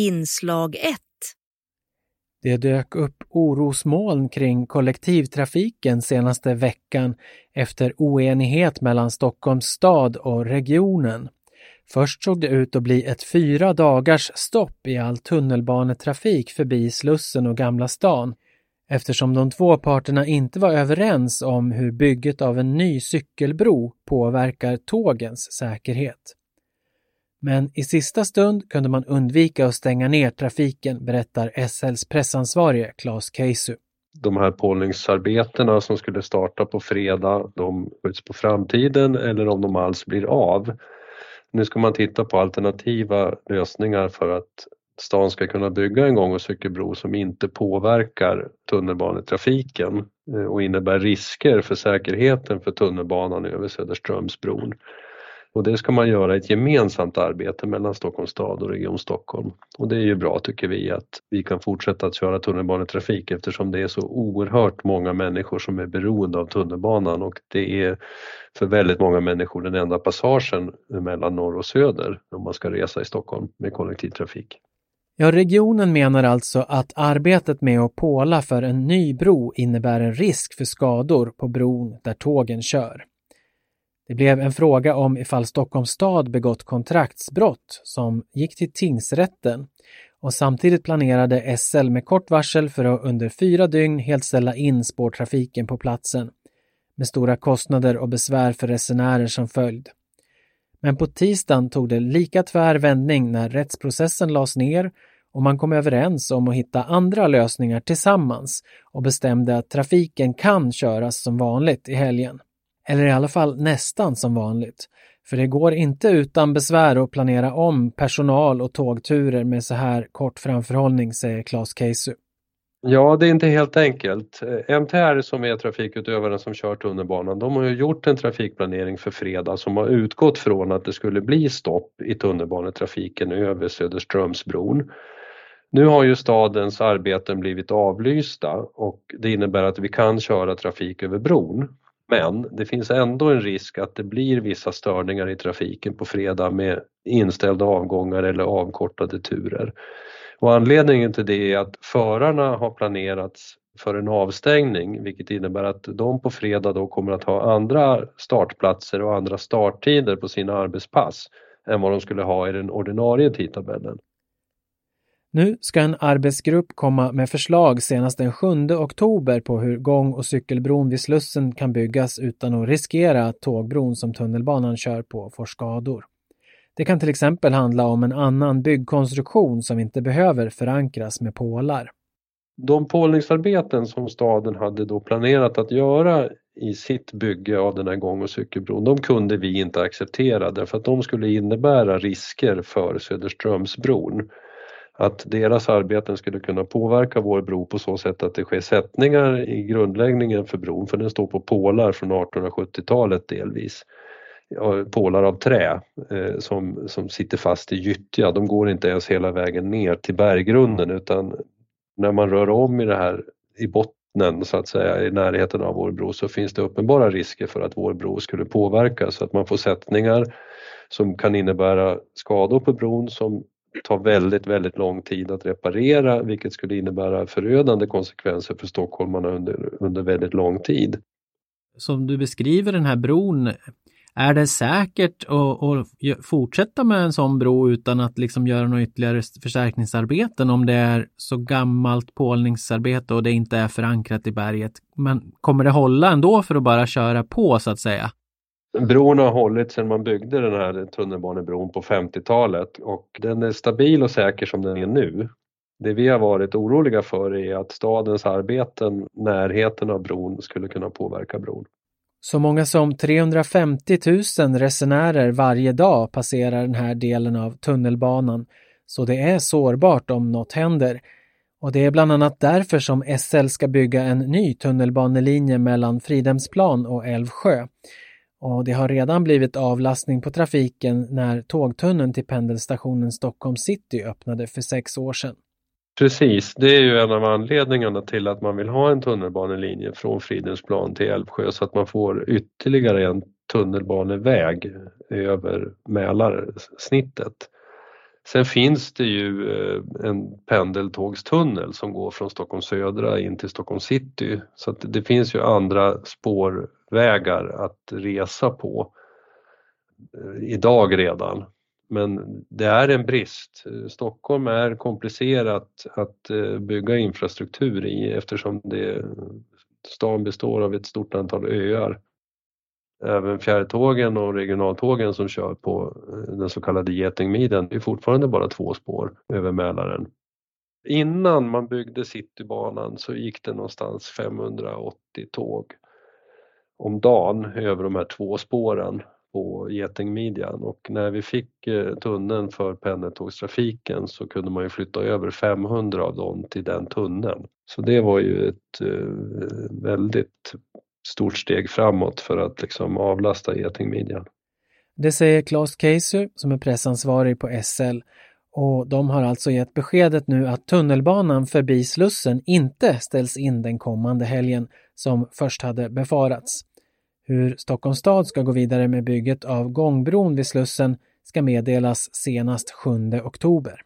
Inslag 1 Det dök upp orosmoln kring kollektivtrafiken senaste veckan efter oenighet mellan Stockholms stad och regionen. Först såg det ut att bli ett fyra dagars stopp i all tunnelbanetrafik förbi Slussen och Gamla stan eftersom de två parterna inte var överens om hur bygget av en ny cykelbro påverkar tågens säkerhet. Men i sista stund kunde man undvika att stänga ner trafiken, berättar SLs pressansvarige Claes Keisu. De här pålningsarbetena som skulle starta på fredag, de skjuts på framtiden eller om de alls blir av. Nu ska man titta på alternativa lösningar för att stan ska kunna bygga en gång och cykelbro som inte påverkar tunnelbanetrafiken eh, och innebär risker för säkerheten för tunnelbanan över Söderströmsbron. Och det ska man göra i ett gemensamt arbete mellan Stockholms stad och Region Stockholm. Och det är ju bra tycker vi att vi kan fortsätta att köra tunnelbanetrafik eftersom det är så oerhört många människor som är beroende av tunnelbanan och det är för väldigt många människor den enda passagen mellan norr och söder om man ska resa i Stockholm med kollektivtrafik. Ja, regionen menar alltså att arbetet med att påla för en ny bro innebär en risk för skador på bron där tågen kör. Det blev en fråga om ifall Stockholms stad begått kontraktsbrott som gick till tingsrätten och samtidigt planerade SL med kort varsel för att under fyra dygn helt ställa in spårtrafiken på platsen med stora kostnader och besvär för resenärer som följd. Men på tisdagen tog det lika tvär vändning när rättsprocessen lades ner och man kom överens om att hitta andra lösningar tillsammans och bestämde att trafiken kan köras som vanligt i helgen. Eller i alla fall nästan som vanligt. För det går inte utan besvär att planera om personal och tågturer med så här kort framförhållning, säger Claes Keisu. Ja, det är inte helt enkelt. Eh, MTR som är trafikutövaren som kör tunnelbanan, de har ju gjort en trafikplanering för fredag som har utgått från att det skulle bli stopp i tunnelbanetrafiken över Söderströmsbron. Nu har ju stadens arbeten blivit avlysta och det innebär att vi kan köra trafik över bron. Men det finns ändå en risk att det blir vissa störningar i trafiken på fredag med inställda avgångar eller avkortade turer. Och anledningen till det är att förarna har planerats för en avstängning vilket innebär att de på fredag då kommer att ha andra startplatser och andra starttider på sina arbetspass än vad de skulle ha i den ordinarie tidtabellen. Nu ska en arbetsgrupp komma med förslag senast den 7 oktober på hur gång och cykelbron vid Slussen kan byggas utan att riskera att tågbron som tunnelbanan kör på får skador. Det kan till exempel handla om en annan byggkonstruktion som inte behöver förankras med pålar. De pålningsarbeten som staden hade då planerat att göra i sitt bygge av den här gång och cykelbron, de kunde vi inte acceptera därför att de skulle innebära risker för Söderströmsbron att deras arbeten skulle kunna påverka vår bro på så sätt att det sker sättningar i grundläggningen för bron, för den står på pålar från 1870-talet delvis. Pålar av trä eh, som, som sitter fast i gyttja, de går inte ens hela vägen ner till berggrunden utan när man rör om i det här i bottnen så att säga i närheten av vår bro så finns det uppenbara risker för att vår bro skulle påverkas så att man får sättningar som kan innebära skador på bron som tar väldigt, väldigt lång tid att reparera vilket skulle innebära förödande konsekvenser för stockholmarna under, under väldigt lång tid. Som du beskriver den här bron, är det säkert att, att fortsätta med en sån bro utan att liksom göra några ytterligare förstärkningsarbeten om det är så gammalt pålningsarbete och det inte är förankrat i berget? Men kommer det hålla ändå för att bara köra på så att säga? Bron har hållit sedan man byggde den här tunnelbanebron på 50-talet och den är stabil och säker som den är nu. Det vi har varit oroliga för är att stadens arbeten, närheten av bron, skulle kunna påverka bron. Så många som 350 000 resenärer varje dag passerar den här delen av tunnelbanan, så det är sårbart om något händer. Och det är bland annat därför som SL ska bygga en ny tunnelbanelinje mellan Fridhemsplan och Älvsjö. Och det har redan blivit avlastning på trafiken när tågtunneln till pendelstationen Stockholm city öppnade för sex år sedan. Precis, det är ju en av anledningarna till att man vill ha en tunnelbanelinje från Fridhemsplan till Älvsjö så att man får ytterligare en tunnelbaneväg över Mälarsnittet. Sen finns det ju eh, en pendeltågstunnel som går från Stockholm södra in till Stockholm city så att det finns ju andra spår vägar att resa på eh, idag redan. Men det är en brist. Stockholm är komplicerat att eh, bygga infrastruktur i eftersom det, stan består av ett stort antal öar även fjärrtågen och regionaltågen som kör på eh, den så kallade Getingmiden, det är fortfarande bara två spår över Mälaren. Innan man byggde Citybanan så gick det någonstans 580 tåg om dagen över de här två spåren på Getingmidjan och när vi fick eh, tunneln för pendeltågstrafiken så kunde man ju flytta över 500 av dem till den tunneln. Så det var ju ett eh, väldigt stort steg framåt för att liksom avlasta getingmidjan. Det säger Claes Keiser som är pressansvarig på SL och de har alltså gett beskedet nu att tunnelbanan förbi Slussen inte ställs in den kommande helgen som först hade befarats. Hur Stockholms stad ska gå vidare med bygget av gångbron vid Slussen ska meddelas senast 7 oktober.